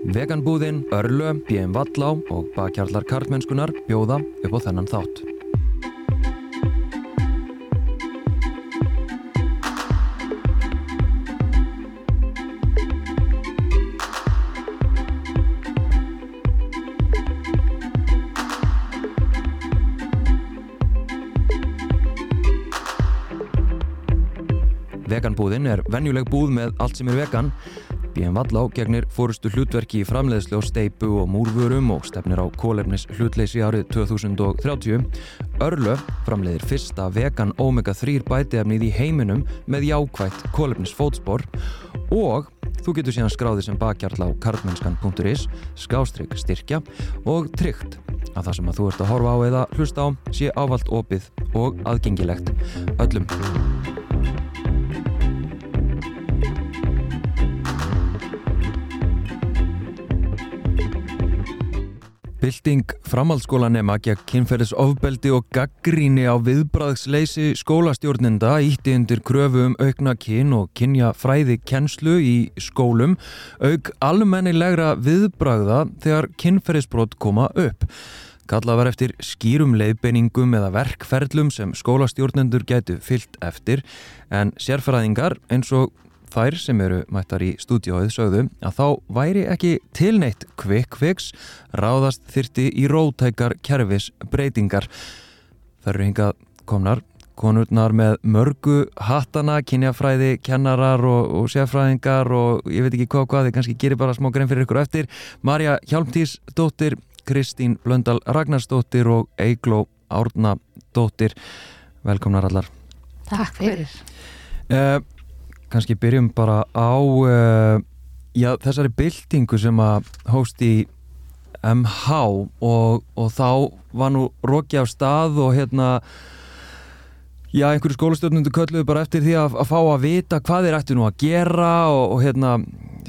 Veganbúðin, Örlö, BM Vallá og Bakjarlar Karlmennskunar bjóða upp á þennan þátt. Veganbúðin er venjuleg búð með allt sem er vegan. BM Vallá gegnir fórustu hlutverki í framleiðslu á steipu og múrvörum og stefnir á kólefnis hlutleysi árið 2030. Örlö framleiðir fyrsta vegan omega-3 bætiefnið í heiminum með jákvægt kólefnis fótspor og þú getur síðan skráðið sem bakjarl á karlmennskan.is, skástrygg styrkja og tryggt að það sem að þú ert að horfa á eða hlusta á sé ávalt opið og aðgengilegt öllum. Bilding framhaldsskólanema gegn kynferðisofbeldi og gaggríni á viðbræðsleysi skólastjórnenda ítti undir kröfu um aukna kyn og kynja fræði kennslu í skólum auk almennilegra viðbræða þegar kynferðisbrot koma upp. Kallað var eftir skýrum leiðbeiningum eða verkferlum sem skólastjórnendur getu fyllt eftir en sérfræðingar eins og þær sem eru mættar í stúdióið sögðu að þá væri ekki tilneitt quick fix ráðast þyrti í rótækar kerfis breytingar. Það eru hingað komnar konurnar með mörgu hattana, kynjafræði, kennarar og, og sérfræðingar og ég veit ekki hvað hvað, þið kannski gerir bara smá grein fyrir ykkur eftir. Marja Hjálmtís dóttir, Kristín Blöndal Ragnarsdóttir og Eigló Árnadóttir. Velkomnar allar. Takk fyrir. Uh, kannski byrjum bara á uh, já, þessari byltingu sem að hóst í MH og, og þá var nú roki á stað og hérna já, einhverju skólastjórnundu kölluðu bara eftir því að, að fá að vita hvað þeir ættu nú að gera og, og hérna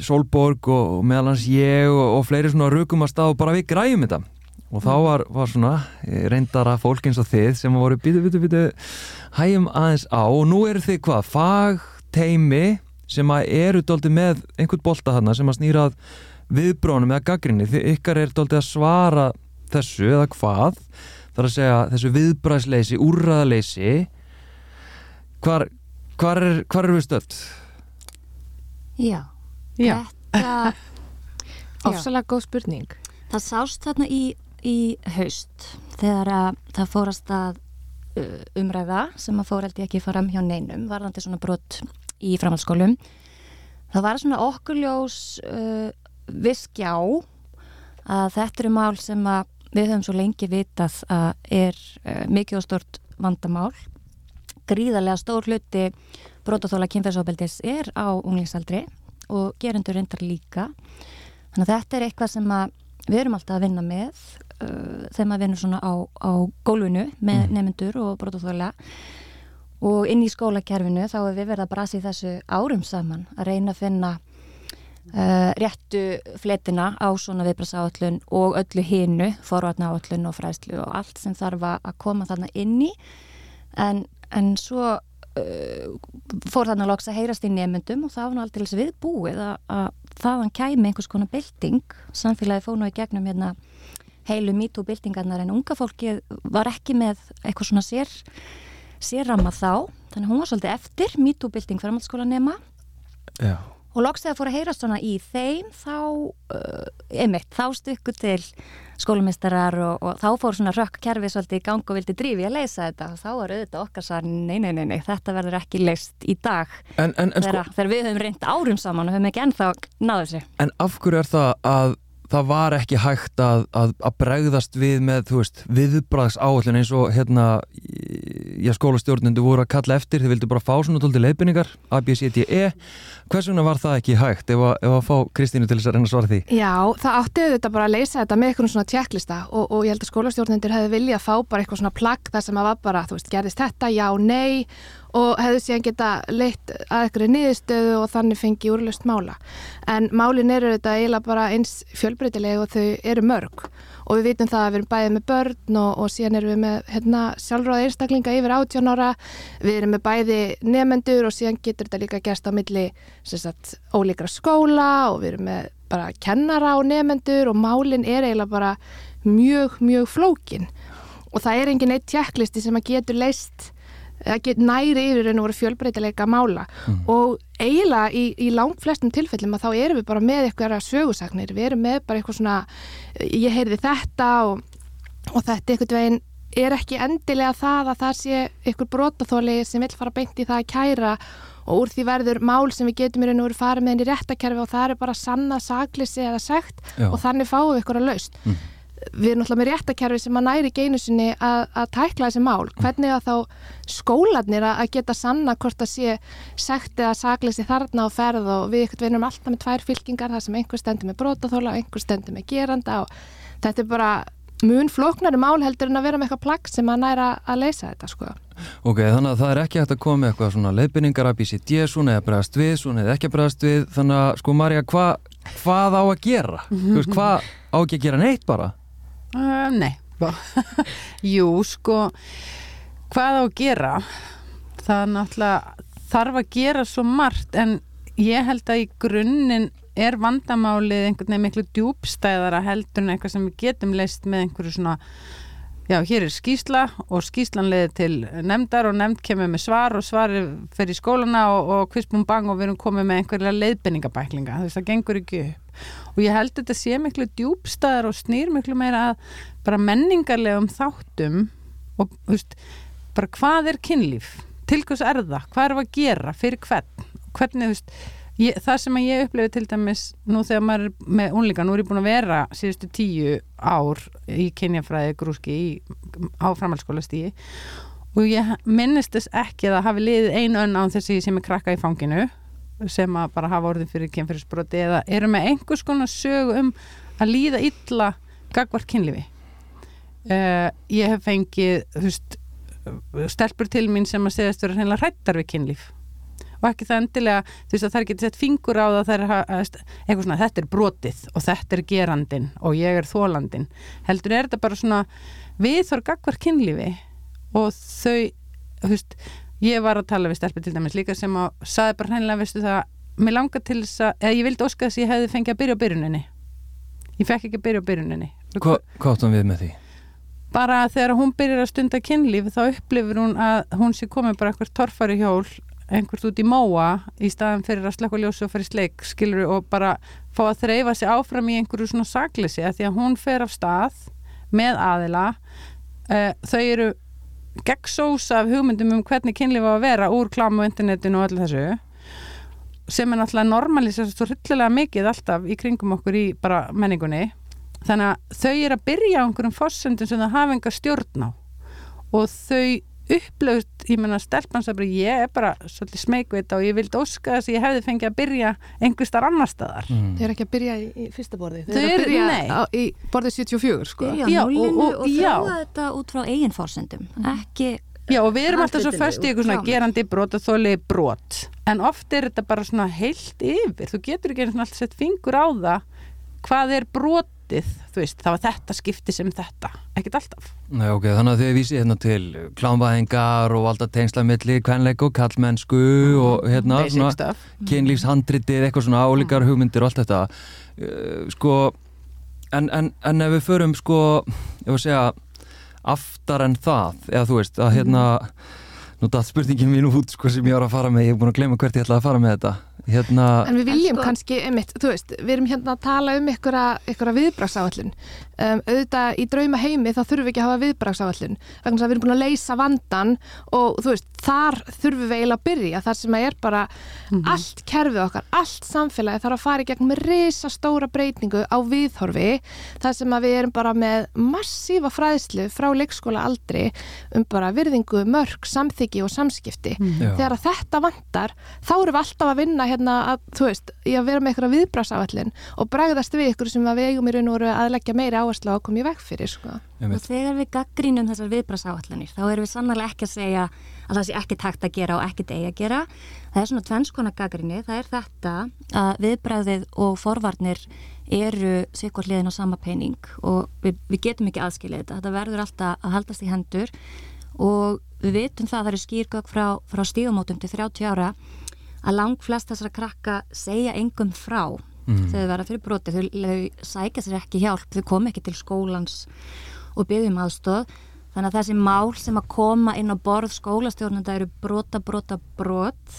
Solborg og, og meðalans ég og fleiri svona rökum að stað og bara við græjum þetta. Og þá var, var svona reyndara fólk eins og þið sem voru bitu, bitu, bitu hægjum aðeins á. Og nú eru þið hvað, fag teimi sem að eru doldið með einhvern bolta þarna sem að snýrað viðbrónum eða gaggrinni, því ykkar er doldið að svara þessu eða hvað þar að segja þessu viðbræðsleysi úrraðleysi hvar, hvar er, hvar er við stöld? Já, Já. þetta Ofsalega góð spurning. það sást þarna í, í haust þegar að það fórast að uh, umræða sem að fór held ég ekki fara um hjá neinum varðandi svona brot í framhaldsskólum. Það var svona okkurljós uh, viskjá að þetta eru mál sem að við höfum svo lengi vitað að er uh, mikið og stort vandamál. Gríðarlega stór hluti brotaþóla kynferðsóbeldis er á unglingsaldri og gerendur reyndar líka. Þannig að þetta er eitthvað sem að við erum alltaf að vinna með uh, þegar maður vinnur svona á, á gólfinu með Mm. nefnendur og brotaþóla og inn í skólakerfinu þá er við verið að brasi þessu árum saman að reyna að finna uh, réttu fletina á svona viðbrasáallun og öllu hinu, forvarna áallun og fræðslu og allt sem þarf að að koma þarna inn í. En, en svo uh, fór þarna loks að heyrast í nefndum og það var nú aldrei við búið að, að þaðan kæmi einhvers konar bylting. Samfélagi fóð nú í gegnum hérna heilu MeToo-byltingarnar en unga fólki var ekki með eitthvað svona sér sérramma þá, þannig hún var svolítið eftir MeToo-bylting framhaldsskólanema Já. og loks þegar fór að heyra svona í þeim þá, uh, einmitt, þá stukku til skólamistarar og, og þá fór svona rökkkerfi svolítið í gang og vildi drífi að leysa þetta og þá var auðvitað okkar svar, nei, nei, nei, nei, þetta verður ekki leist í dag En, en, en, sko, þegar, þegar við höfum reynd árum saman og höfum ekki ennþá náðu þessu. en af hverju er það að það var ekki hægt að, að, að bregðast við með, viðbraðs áallin eins og hérna já, skólastjórnendu voru að kalla eftir. Þið vildu bara fá svona tóldi leiðbynningar A, B, C, D, E. Hvers vegna var það ekki hægt ef að, ef að fá Kristínu til þess að reyna að svara því? Já, það átti auðvitað bara að leysa þetta með eitthvað svona tjekklista og, og ég held að skólastjórnendur hefði viljað fá bara eitthvað svona plagg þar sem að var bara, þú veist, gerðist þetta, já, nei og hefðu síðan geta leitt að eitthvað niðurstöðu og þannig fengi úrlust mála. En málin eru þetta eiginlega bara eins fjölbreytilega og þau eru mörg. Og við vitum það að við erum bæðið með börn og, og síðan erum við með hérna, sjálfráða einstaklinga yfir 18 ára, við erum með bæði nefendur og síðan getur þetta líka gerst á milli sagt, ólíkra skóla og við erum með bara kennara og nefendur og málin er eiginlega bara mjög, mjög flókin. Og það er engin eitt tjekklisti sem að getur leist næri yfir en voru fjölbreytileika mála. Mm. og eiginlega í, í langt flestum tilfellum að þá erum við bara með eitthvað sögursagnir, við erum með bara eitthvað svona ég heyrði þetta og, og þetta eitthvað veginn. Er ekki endilega það að það sé eitthvað brotaþóli sem vil fara beint í það að kæra og úr því verður mál sem við getum í raun og veru farið með henni réttakerfi og það er bara sanna saglisi eða segt Já. og þannig fáum við eitthvað að laust mm við erum náttúrulega með réttakerfi sem að næri geinu sinni að, að tækla þessi mál hvernig að þá skólanir að geta sanna hvort að sé sekt eða sagleysi þarna á ferð og við ykkur veinum alltaf með tvær fylkingar þar sem einhver stendur með brótaþóla og einhver stendur með geranda og þetta er bara mun flóknari mál heldur en að vera með eitthvað plagg sem að næra að leysa þetta sko. Ok, þannig að það er ekki hægt að koma með eitthvað svona leiðbynningar að býsi djesun eða bregast við, svona eða ekki bregast við þannig að sko Marja, hva, hvað á að gera? Hvað á ekki að gera neitt bara? Uh, nei. Jú, sko hvað á að gera? Það náttúrulega þarf að gera svo margt en ég held að í grunninn er vandamálið einhvern veginn miklu djúbstæðara heldur en eitthvað sem við getum leist með einhverju svona já, hér er skýsla og skýslan leði til nefndar og nefnd kemur með svar og svar fer í skólana og, og kvispum bang og við erum komið með einhverja leiðbenningabæklinga, þú veist það gengur ekki upp. Og ég held að þetta sé miklu djúbstæðar og snýr miklu meira að bara menningarlegum þáttum og veist, bara hvað er kynlíf? Til hvers er það, hvað er það að gera? Fyrir hvern, hvernig þú veist Ég, það sem ég upplifi til dæmis nú þegar maður er með unlinga, nú er ég búin að vera síðustu tíu ár í kynjafræði grúski í, á framhaldsskóla stíi og ég minnist þess ekki að hafi liðið einu önn án þessi sem er krakka í fanginu sem að bara hafa orðin fyrir kynferðisbroti eða eru með einhvers konar sögu um að líða illa gagvart kynlifi uh, ég hef fengið veist, stelpur til mín sem að segast vera hreinlega hrættar við kynlif og ekki það endilega þú veist að það er getið sett fingur á það er eitthvað svona þetta er brotið og þetta er gerandin og ég er þólandin heldur er þetta bara svona við þarf gagvart kynlifi og þau þú veist ég var að tala við stelpur til dæmis líka sem að saði bara hreinlega, veistu það mér langar til þess að, eða ég vildi óska þess að ég hefði fengið að byrja á byrjuninni. Ég fekk ekki að byrja á byrjuninni. Hva, Hvað áttum við með því? Bara þegar hún byrjar að stunda kynlíf þá upplifur hún að hún sé komið bara eitthvað torfari hjól, einhvert út í móa í staðan fyrir að slekka ljósu og fyrir sleik, skilur og bara fá að þreyfa sig áfram í einhverju svona saklisi því að hún fer af stað með aðila uh, þau eru gegnsós af hugmyndum um hvernig kynlíf á að vera úr klámu, internetinu og öllu þessu sem er náttúrulega normalist svo hryllilega mikið alltaf í kringum okkur í bara menningunni. Þannig að þau er að byrja á einhverjum fórsendum sem það hafa enga stjórn á. Og þau upplöfst, ég menna bara ég er bara svolítið smegvita og ég vildi óska þess að ég hefði fengið að byrja einhver starf annar staðar. Mm. Þau eru ekki að byrja í, í fyrsta borði Þau eru að byrja á, í borði 74 sko. Byrja á núlinu og, og, og þráða þetta út frá eigin fórsendum mm. ekki Já og við erum alltaf svo föst í eitthvað svona gerandi brot og þóli brot. En oft er þetta bara svona heilt yfir. Þú getur ekki alltaf sett fingur á það hvað er brot skiptið, veist, það var þetta skipti sem þetta, ekkert alltaf. Nei, ok, þannig að þið vísið hérna til klámvæðingar og alltaf tengslamilli kvenleik og kallmennsku mm, og hérna svona kynlífshandritið, eitthvað svona álíkar hugmyndir og allt þetta. Uh, sko, en, en, en ef við förum sko, ég var að segja aftar en það, eða þú veist að hérna, nú dætt spurningin mín út sko sem ég var að fara með, ég hef búin að glemja hvert ég ætlaði að fara með þetta Hérna, en við viljum sko, kannski, einmitt, þú veist, við erum hérna að tala um einhverja viðbragsáallin um, auðvitað í drauma heimi þá þurfum við ekki að hafa viðbragsáallin vegna að við erum búin að leysa vandan og þú veist, þar þurfum við eiginlega að byrja þar sem að er bara mm -hmm. allt kerfið okkar, allt samfélagi þarf að fara í gegn með reysa stóra breytingu á viðhorfi, þar sem að við erum bara með massífa fræðslu frá leikskóla aldri um bara virðingu, mörg, samþyggi og samskipti mm -hmm. Að að hérna að, þú veist, í að vera með eitthvað viðbrásáallin og bregðast við ykkur sem við eigum í raun og veru að leggja meiri áherslu á að koma í veg fyrir sko. og þegar við gaggrínum þessar viðbrasáallanir þá erum við sannlega ekki að segja að það sé ekki takt að gera og ekki degi að gera. Það er svona tvennskona gaggríni það er þetta að viðbræðið og forvarnir eru sikkur hliðin á sama pening og við, við getum ekki aðskilja þetta. Þetta verður alltaf að haldast í hendur og við vitum það að það eru skýrgögg frá, frá stíðumótum til 30 ára að lang flest þessara krakka segja engum frá. Mm. þegar þau verða fyrir broti þau, þau sækja sér ekki hjálp, þau kom ekki til skólans og byggjum aðstóð þannig að þessi mál sem að koma inn á borð skólastjórnanda eru brota, brota, brot.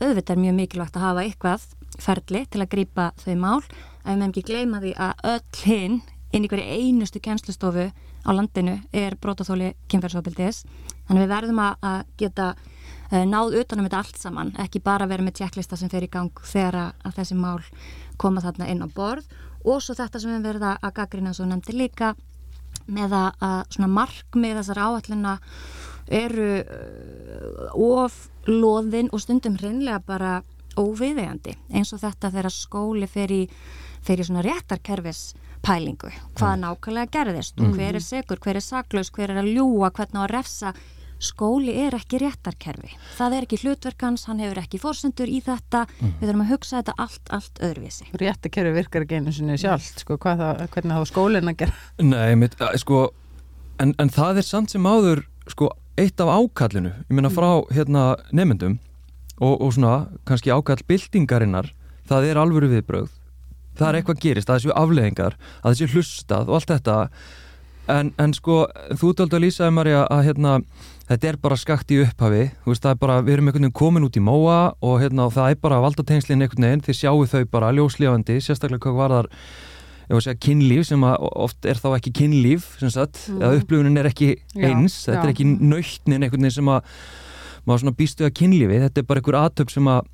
Auðvitað er mjög mikilvægt að hafa eitthvað ferli til að grýpa þau mál. En við meðum ekki gleyma því að öll hinn inn í hverju einustu kjænslustofu á landinu er brotaþóli kynferðsópildis þannig við verðum að geta náð utanum þetta allt saman ekki bara vera með tjekklista sem fer í gang þegar að þessi mál koma þarna inn á borð. Og svo þetta sem við verðum að gaggrina svo nefndi líka með að markmið þessar áallina eru uh, of loðin og stundum hreinlega bara óviðegandi eins og þetta þegar skóli fer í, fer í svona réttarkerfis pælingu, hvað mm. nákvæmlega gerðist? Og hver er segur, hver er saklaus, hver er að ljúa, hvernig á að refsa skóli er ekki réttarkerfi það er ekki hlutverkans, hann hefur ekki fórsendur í þetta, mm. við þurfum að hugsa þetta allt, allt öðruvísi. Réttarkerfi virkar ekki einu sinni sjálf, sko, það, hvernig þá skólin að gera? Nei, mitt, sko en, en það er samt sem áður sko, eitt af ákallinu, ég minna frá hérna nefndum og, og svona kannski ákall bildingarinnar það er alvöru viðbröð það er eitthvað gerist, það er svo afleðingar að þessi hlustað og allt þetta en, en sko, þú töldu að lýsaði Marja að hérna þetta er bara skakt í upphafi, veist er bara við erum einhvern veginn komin út í móa og hérna og það er bara valdatengslinn einhvern veginn, þið sjáu þau bara ljóslífandi, sérstaklega hvað var þar segja kynlíf sem oft er þá ekki kynlíf, sem sagt mm. eða upplifunin er ekki eins, já, þetta já. er ekki nöytnin einhvern veginn sem að maður býstu að kynlífi, þetta er bara einhver aðtöp sem að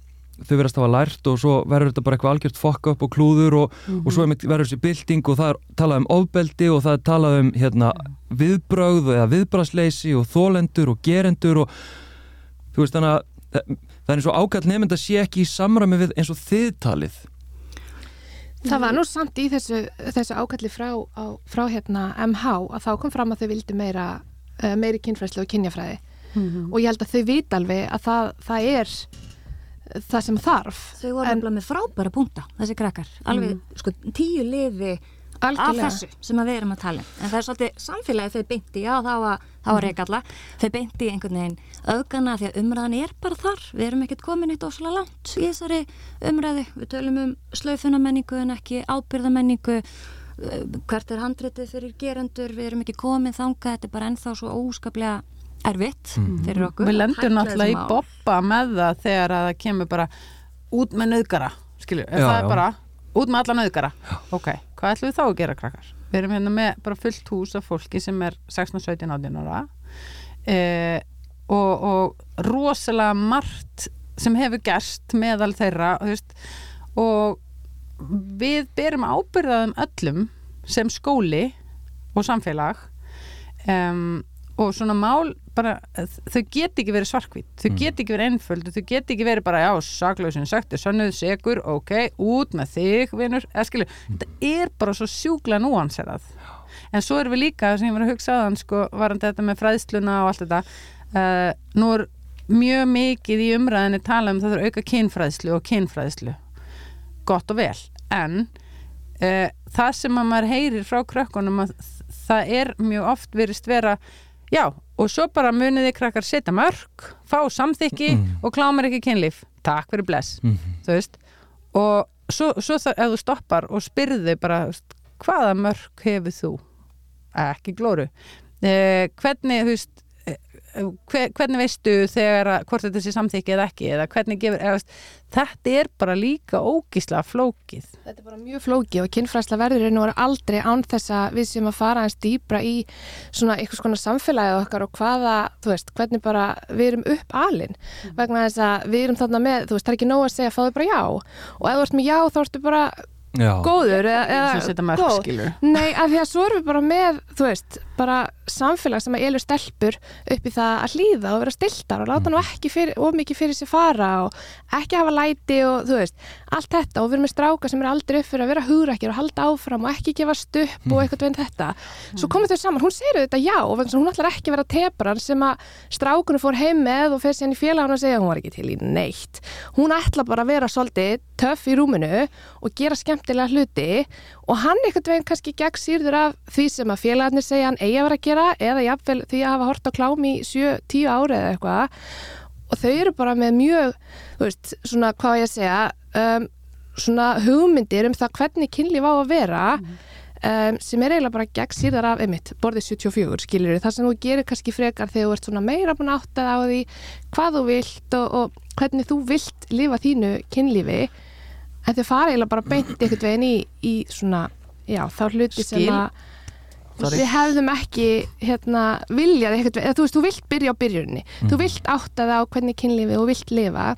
þau verðast að hafa lært og svo verður þetta bara eitthvað algjört fokk upp og klúður og, mm -hmm. og svo verður þessi bilding og það er talað um ofbeldi og það er talað um hérna, viðbröð eða viðbröðsleysi og þólendur og gerendur og þú veist þannig að það er eins og ákall nefnd að sé ekki í samræmi við eins og þiðtalið Það var nú samt í þessu, þessu ákalli frá, á, frá hérna MH að þá kom fram að þau vildi meira uh, meiri kynfræslu og kynjafræði mm -hmm. og ég held að þau vit alveg að það, það er það sem þarf Þau voru alveg með frábæra punta, þessi krakkar alveg, mm. sko, tíu liði Algjörlega. af þessu sem við erum að tala um. en það er svolítið samfélagi þau beinti já þá var, var mm. reykalla þau beinti einhvern veginn auðgana því að umræðan er bara þar, við erum ekkert komin eitt ósala langt í þessari umræði við tölum um slöfunamenningu en ekki ábyrðamenningu hvert er handréttið fyrir gerendur við erum ekki komin þanga, þetta er bara ennþá svo óskaplega erfitt mm. fyrir okkur. Við lendum náttúrulega í boppa með það þegar að það kemur bara út með nöðgara, skilju, er já, það já. bara út með alla nöðgara? Ok, hvað ætlum við þá að gera krakkar? Við erum hérna með bara fullt hús af fólki sem er 16-17 18 ára eh, og, og rosalega margt sem hefur gerst meðal þeirra veist, og við berum ábyrðaðum öllum sem skóli og samfélag um, og svona mál bara, þau get ekki verið svarkvít þau mm. get ekki verið ennföld þau get ekki verið bara, já, saklausin sagt sannuð, segur, ok, út með þig vinnur, eða skilju, mm. þetta er bara svo sjúkla núanserað. En svo erum við líka, sem ég var að hugsa aðan sko, varandi þetta með fræðsluna og allt þetta uh, nú er mjög mikið í umræðinni tala um það þurfa auka kynfræðslu og kynfræðslu. Gott og vel, en uh, það sem að maður heyrir frá krökkunum að það er mjög oft verist vera Já, og svo bara muniði krakkar setja mörg, fá samþykki mm. og klámar ekki kynlíf. Takk fyrir bless, mm. þú veist. Og svo, svo það, ef þú stoppar og spyrði bara, hvaða mörg hefur þú? Ekki glóru. Eh, hvernig, þú veist, hvernig veistu þegar að, hvort þetta sé samþykki eða ekki eða hvernig gefur, eða, þetta er bara líka ógísla flókið. Þetta er bara mjög flókið og kynfræsla verður einu voru aldrei án þess að við sem að fara eins dýbra í svona eitthvað svona samfélagið okkar og hvaða, þú veist, hvernig bara við erum upp alinn mm. vegna þess að við erum þarna með, þú veist, það er ekki nóg að segja fáðu bara já. Og ef þú ert með já þá ertu bara Já. góður eða, eða góð. Nei, af því að svo erum við bara með þú veist, bara samfélag sem að elur stelpur upp í það að hlýða og vera stiltar og láta nú ekki fyrir, of mikið fyrir sér fara og ekki hafa læti og þú veist, allt þetta. Og við erum með stráka sem er aldrei upp fyrir að vera hugrækir og halda áfram og ekki gefa stupp og eitthvað veginn þetta. Svo komum þau saman, hún segir þetta já og hún ætlar ekki að vera tepran sem að strákunum fór heim með og fer síðan í félagun og segja hún var ekki til í neitt. Hún ætla bara að vera svolítið töff í rúminu og gera skemmtilega hluti og hann eitthvað veginn kannski gegn sýrður af því sem að félagarnir segja hann eigi að vera að gera eða jafnvel því að hafa hort á klám í 7-10 ári eða eitthvað. Og þau eru bara með mjög, þú veist, svona hvað ég segja, um, svona hugmyndir um það hvernig kynlíf á að vera um, sem er eiginlega bara gegn sýrðar af einmitt, borðið 74 skilir það sem þú gerir kannski frekar þegar þú ert svona meira búin áttað á því hvað þú vilt og, og hvernig þú vilt lifa þínu kynlífi en þau fara eiginlega bara beint einhvern veginn í, í svona, já, þá hluti sem Skil. að Sorry. við hefðum ekki hérna, viljað eitthvað, eða þú veist, þú vilt byrja á byrjunni þú vilt átta það á hvernig kynlífi og vilt lifa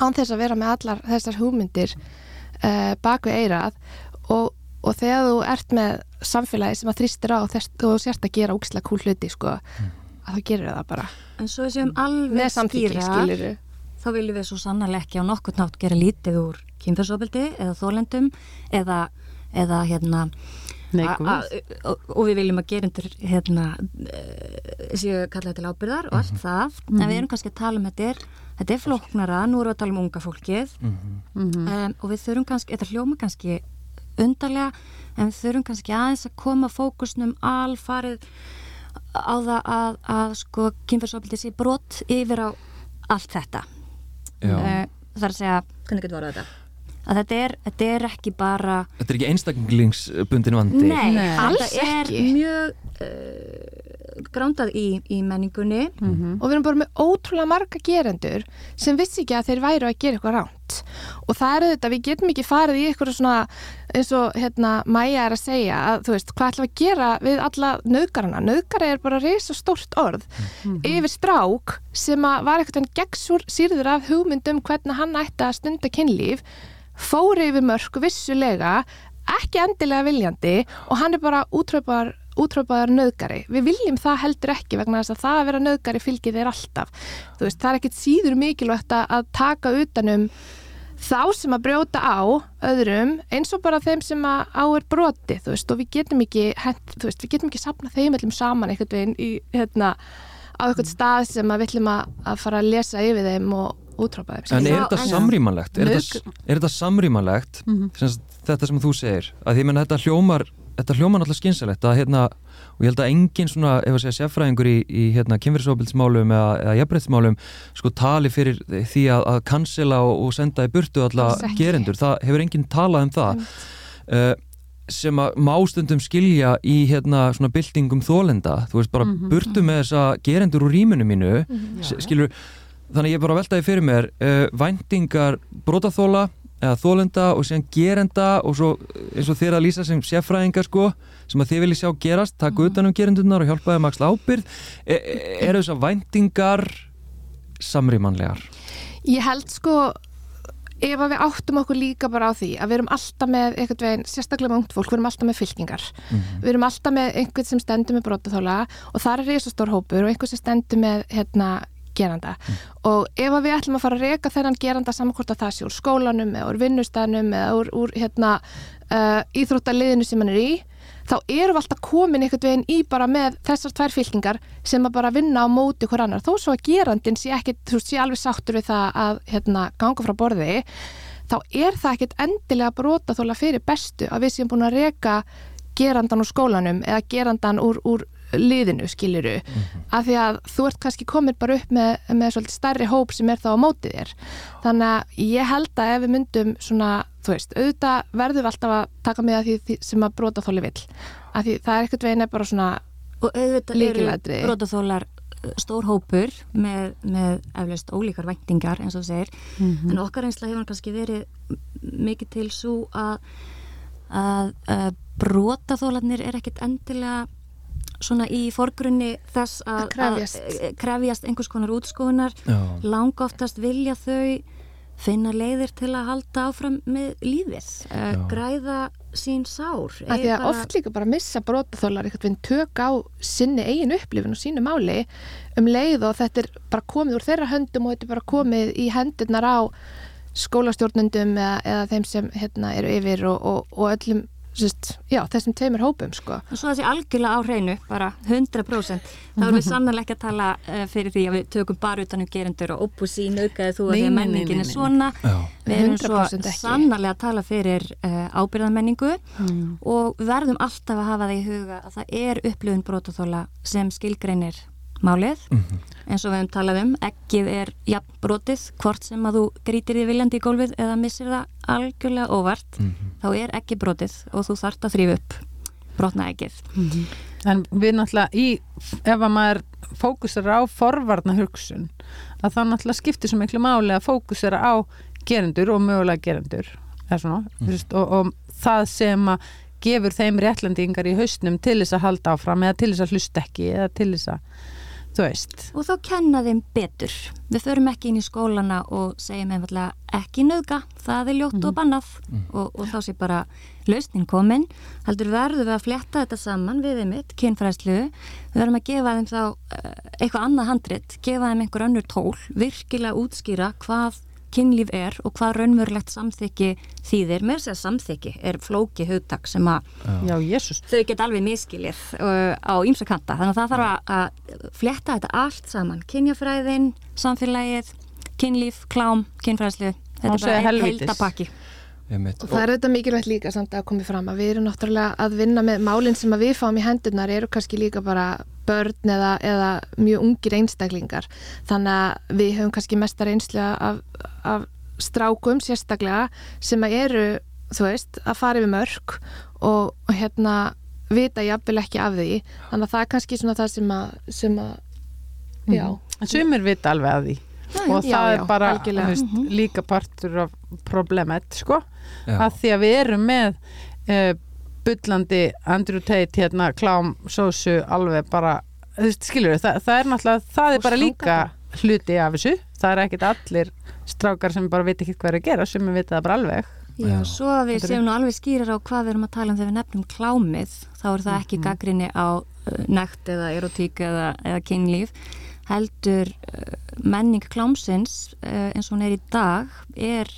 án þess að vera með allar þessar hugmyndir uh, baku eirað og, og þegar þú ert með samfélagi sem að þrýstir á þess, þú sérst að gera úkslega kúl hluti sko, að þá gerir það bara. En svo séum alveg skýra, þá viljum við svo sannarlega ekki á nokkur nátt gera lítið úr kynferðsofbildi eða þólendum eða, eða hérna og, við viljum að gerendur hérna eh, séu kallaði til ábyrðar og allt það. En við erum kannski að tala um þetta er þetta er flóknara, nú erum við að tala um unga fólkið. Um, og við þurfum kannski þetta hljóma kannski undarlega en við þurfum kannski aðeins að koma fókusnum alfarið á það að, að sko kynferðsofbildi sé brot yfir á allt þetta. Já. Eh, það er að segja, hvernig getur voruð þetta að þetta er, þetta er ekki bara Þetta er ekki einstaklingsbundin vandi. Nei, Nei. Alls þetta er ekki. mjög uh, grándað í, í menningunni. Og við erum bara með ótrúlega marga gerendur sem vissi ekki að þeir væru að gera eitthvað ránt og það er þetta, við getum ekki farið í eitthvað svona eins og hérna Maja er að segja að þú veist, hvað ætlum við að gera við alla nöðgarana, nöðgara er bara reysa stórt orð yfir strák sem að var eitthvað gegnsúr sýrður af hugmyndum hvernig hann ætti að stunda kynlíf fóri yfir mörg vissulega ekki endilega viljandi og hann er bara útröpaðar útröpaðar nöðgari. Við viljum það heldur ekki vegna þess að það að vera nöðgari fylgir þeir alltaf. Þú veist, það er ekkit síður mikilvægt að taka utanum þá sem að brjóta á öðrum eins og bara þeim sem að á er broti, þú veist, og við getum ekki hent, þú veist, við getum ekki sapna þeim öllum saman einhvern veginn í, hérna á einhvern stað sem að við ætlum að, að fara að lesa yfir þeim og útrópa þeim. En er þetta samrýmanlegt? Er, þetta, er þetta samrýmanlegt þetta sem þú segir? Að því menn þetta hljómar þetta hljómar náttúrulega skynsalegt að hérna og ég held að engin svona, ef að segja sérfræðingur í, í hérna kynverðsóbildsmálum eða, eða jafnbreytsmálum sko tali fyrir því að, að cancela og, og senda í burtu alla gerendur, það hefur enginn talað um það. Uh, sem að má stundum skilja í hérna svona byltingum þólenda, þú veist bara burtu með þessa gerendur úr rýminu mínu mm skilur, þannig ég bara veltaði fyrir mér uh, væntingar brotaþóla eða þólenda og síðan gerenda og svo eins og þér að lýsa sem sérfræðingar sko, sem að þið viljið sjá gerast taka utan um gerendurnar og hjálpa þeim að axla ábyrð e e- eru þessar væntingar samrýmanlegar? Ég held sko ef að við áttum okkur líka bara á því að við erum alltaf með einhvern veginn, sérstaklega með ungt fólk, við erum alltaf með fylkingar. Við erum alltaf með einhvern sem stendur með brotaþóla og það er reisastór hópur og einhvern sem stendur með hérna geranda. Og ef við ætlum að fara að reka þennan geranda saman hvort að það sé úr skólanum eða úr vinnustæðnum eða úr, úr hérna uh, íþróttaliðinu sem hann er í þá erum við alltaf komin einhvern veginn í bara með þessar tvær fylkingar sem að bara vinna á móti hver annar. Þó svo að gerandin sé ekki, þú sé alveg sáttur við það að hérna, ganga frá borði þá er það ekkert endilega brota þóla fyrir bestu að við séum búin að reka gerandan úr skólanum eða gerandan úr, úr liðinu skiliru af því að þú ert kannski komin bara upp með, með svolítið stærri hóp sem er þá á mótið þér. Þannig að ég held að ef við myndum svona, þú veist, auðvitað verðum við alltaf að taka með því, því sem að brota þóli vill. Af því það er ekkert veginn er bara svona og auðvitað eru brotaþólar uh, stór hópur með, með eflaust ólíkar væntingar eins og segir. En okkar einsla hefur kannski verið mikið til svo að að, að brotaþólarnir er ekkit endilega svona í forgrunni þess að, Að krefjast. að krefjast einhvers konar útskoðunar Já. langa oftast vilja þau finna leiðir til að halda áfram með lífið, uh, Já. græða sín sár. að því Eh, að bara- oft líka bara missa brotaþólar einhvern veginn tök á sinni eigin upplifin og sínu máli um leið og þetta er bara komið úr þeirra höndum og þetta er bara komið í hendurnar á skólastjórnundum eða, eða þeim sem hérna, eru yfir og, og, og öllum sest, já, þessum tveimur hópum sko. Og svo þessi algjörlega á hreinu, bara 100%. Þá erum við sannlega ekki að tala uh, fyrir því að við tökum bara utan um gerendur og opusí, naukaði þú að því að menningin er svona. Já. Við erum svo 100% ekki. sannlega að tala fyrir uh, ábyrðanmenningu Mm. og við verðum alltaf að hafa það í huga að það er upplifun brotaþóla sem skilgreinir málið. Eins og við hefum talað um, ekkið er jafn brotið, hvort sem að þú grítir því viljandi í gólfið eða missir það algjörlega óvart, þá er ekki brotið og þú þart að þrýfa upp brotna ekkið. En við náttúrulega í, ef að maður fókusera á forvarna hugsun, að það náttúrulega skiptir svo miklu máli að fókusera á gerendur og mögulega gerendur eða svona, mm. veist, og, og það sem að gefur þeim réttlendingar í hausnum til þess að halda áfram eða til þess að hlusta ekki eða til þess að, þú veist og þá kenna þeim betur. Við förum ekki inn í skólana og segjum einfallega ekki nöðga, það er ljótt og bannað og, og þá sé bara lausnin komin. Heldur verðum við að fletta þetta saman við þeim mitt, kynfræðslu. Við verðum að gefa þeim þá eh, eitthvað annað handrit, gefa þeim einhver önnur tól, virkilega útskýra hvað kynlíf er og hvað raunverulegt samþykki þýðir. Mér segja samþykki er flóki hugtak sem að Já, þau geta alveg miskilið uh, á ýmsa kanta. Þannig að það þarf að, að fletta þetta allt saman. Kynjafræðin, samfélagið kynlíf, klám, kynfræðslu. Þetta er bara heldapakki Einmitt. Og það er auðvitað mikilvægt líka samt að komi fram að við erum náttúrulega að vinna með málinn sem að við fáum í hendurnar eru kannski líka bara börn eða, eða mjög ungir einstaklingar. Þannig að við höfum kannski mesta reynslu af, af strákum sérstaklega sem að eru, þú veist, að fara yfir mörg og, og hérna vita jafnvel ekki af því. Þannig að það er kannski svona það sem að, sem að já. En sumir vita alveg að því og Já, það já, er bara veist, líka partur af problemet sko, Já. að því að við erum með uh, bullandi Andrew Tate hérna klám sósu alveg bara þú veist, skilur það, það er náttúrulega það er Og bara líka hluti af þessu. Það er ekkit allir strákar sem bara veit ekki hvað er að gera sem við vita það bara alveg. Já, Já. svo að við séum nú alveg skýrar á hvað við erum að tala um þegar við nefnum klámið þá er það ekki gaggrinni á uh, nekt eða erotík eða, eða kynlíf heldur uh, menning klámsins uh, eins og hún er í dag er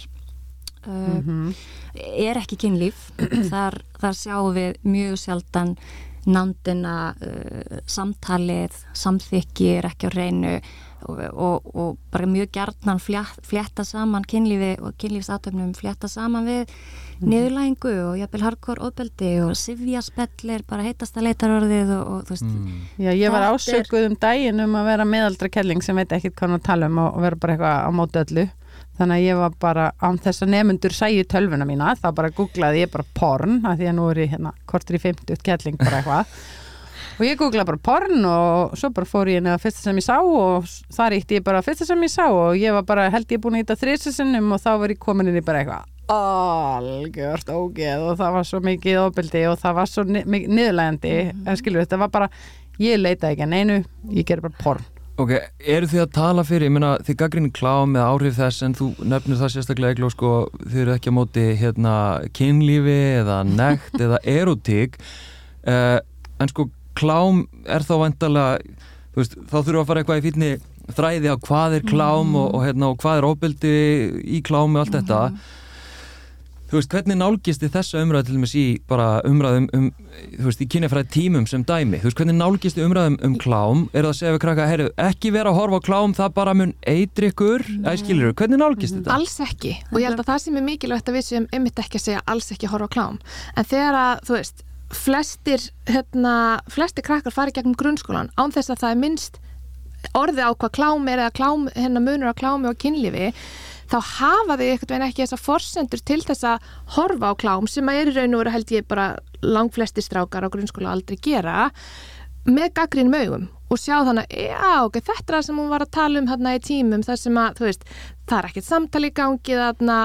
uh, er ekki kynlíf. Þar, þar sjáum við mjög sjaldan nándina uh, samtalið, samþykki er ekki á reynu og, og, og bara mjög gjarnan flétta, flétta saman kynlífi og kynlífsatöfnum flétta saman við niðurlægingu og jafnvel hardcore ofbeldi og sifjaspell er bara heitasta leitarorðið og, og þú veist Mm. Já, ég var ásökuð um daginn um að vera meðaldra kelling sem veit ekkit hvað hann að tala um og, vera bara eitthvað á móti öllu þannig að ég var bara án þess að nefnendur sæju tölvuna mína, þá bara googlaði ég bara porn, af því að nú er ég hérna kortur í 50 kelling bara eitthvað. Og ég googlaði bara porn og svo bara fór ég neða fyrsta sem ég sá og þar ítti ég bara fyrsta sem ég sá og ég var bara held ég búin að íta þrýsesinnum og þá var ég komin inn í bara eitthvað algjört ógeð og það var svo mikið ofbeldi og það var svo ni mikið niðurlægandi en skilur þetta var bara ég leitaði ekki að neinu, ég gerði bara porn Ok, eru þið að tala fyrir, ég meina þið gaggrinni klám með áhrif þess en þú nefnir það sérstaklega ekki sko, þið eru ekki á móti hérna kynlífi eða nekt eða erotík uh, en sko klám er þá vantarlega, þú veist, þá þurfum við að fara eitthvað í fýtni þræði á hvað er klám og, og, hérna, og hvað er ofbeldi í klám og allt þetta þú veist, hvernig nálgist þið þessa umræðu til dæmis í bara umræðum um, þú veist, í kynjafræði tímum sem dæmi? Þú veist, hvernig nálgist þið umræðum um klám? Er það að segja við krakka, herru, ekki vera að horfa á klám það bara mun eitri ykkur? Eða skilur, hvernig nálgist þetta? Alls ekki. Og ég held að það sem er mikilvægt að við séum einmitt ekki að segja alls ekki að horfa á klám. En þegar að, þú veist, flestir hérna, flestir krakkar fari gegnum grunnskólan án þess að það er minnst orði á hvað klám er eða klám, hérna munur á klámi og kynlífi þá hafa þau einhvern veginn ekki þessar forsendur til þess að horfa á klám sem að er í raun og veru held ég bara langflesti strákar á grunnskóla aldrei gera með gaggrínum augum og sjá þannig, já, ok, þetta er það sem hún var að tala um hérna í tímum, þar sem að, þú veist, það er ekkert samtali í gangi þarna,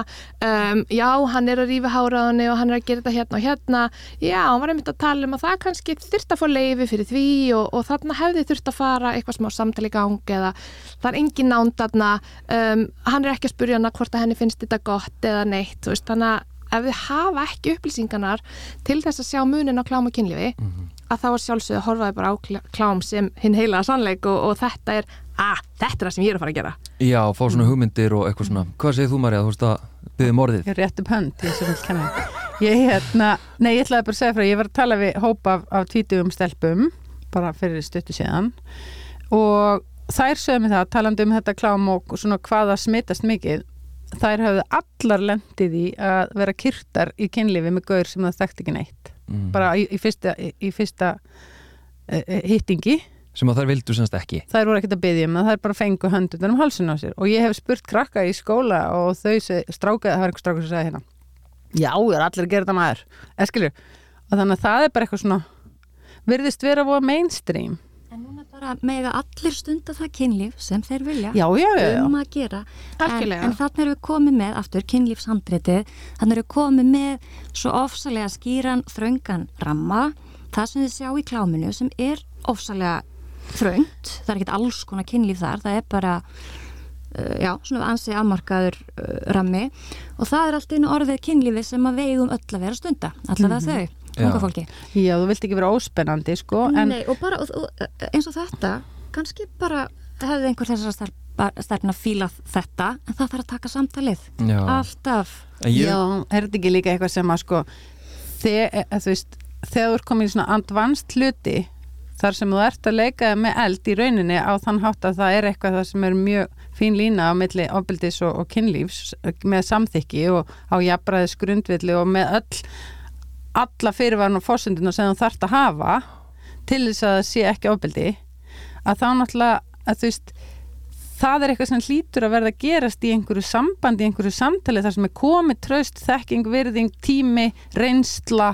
um, já, hann er að rífa háraðunni og hann er að gera þetta hérna og hérna, já, hann var einmitt að tala um að það kannski þurft að fá leifi fyrir því og, og þarna hefði þurft að fara eitthvað smá samtali í gangi eða það er engin nánd þarna, um, hann er ekki að spurja hana hvort að henni finnst þetta gott eða neitt, þú veist, þannig að ef við hafa ekki upplýsingarnar til þess að sjá munin á klám og kynlífi mm -hmm. Að þá er sjálfsögðu að horfaði bara á klám sem hinn heilaða sannleik og, og þetta er að þetta er það sem ég er að fara að gera. Já, fá svona hugmyndir og eitthvað svona. Hvað segir þú Marja, þú veist að byggja morðið? Ég er rétt upp hönd, ég sé ekki kenna Ég hérna, nei ég ætlaði bara að segja frá ég var að tala við hópa af, af tvítugum stelpum bara fyrir stuttu síðan. Og þær sögum við það talandi um þetta klám og svona hvaða smittast mikið þær hafðu allar lendið í að vera kyrtar í kynlifi með gaur sem það þekkt ekki neitt mm. bara í, í fyrsta, í, fyrsta uh, hittingi. Sem að þær vildu semst ekki. Þær voru ekkert að byggja um það, þær bara fengu höndunar um halsun á sér. Og ég hef spurt krakka í skóla og þau strákaði, það var einhver strákað sem segði hérna já, það er allir að gera þetta maður. Eskilur, og þannig að það er bara eitthvað svona verðist vera að voða mainstream En núna bara með að allir stunda það kynlíf sem þeir vilja já, já, já, um að gera. En, en þannig erum við komið með, aftur kynlífshandritið, þannig erum við komið með svo ofsalega skýran þraungan ramma, það sem þið sjá í kláminu sem er ofsalega þraungt, það er ekkit alls konar kynlíf þar, það er bara uh, já, svona ansið afmarkaður uh, rammi. Og það er allt einu orðið kynlífi sem að vegum öll að vera stunda, allar að mm -hmm. þau unga fólki Já, þú vilt ekki vera óspennandi sko en... Nei, og bara og, og, eins og þetta kannski bara hefði einhver þessar stærna fílað þetta en það þarf að taka samtalið. Já. alltaf. Ég... Já, er þetta ekki líka eitthvað sem að sko þegar e, þú veist þegar þú er komin í svona advanced hluti þar sem þú ert að leika með eld í rauninni á þann hátt að það er eitthvað það sem er mjög fín lína á milli ofbildis og, og kynlífs með samþykki og á jafnbræðis grundvilli og með öll alla fyrirvarn og fórsendina sem þú þarfst að hafa til þess að það sé ekki ofbeldi að þá náttúrulega að þú veist það er eitthvað sem hlýtur að verða að gerast í einhverju sambandi, í einhverju samtali þar sem er komið tröst, þekking, virðing, tími reynsla,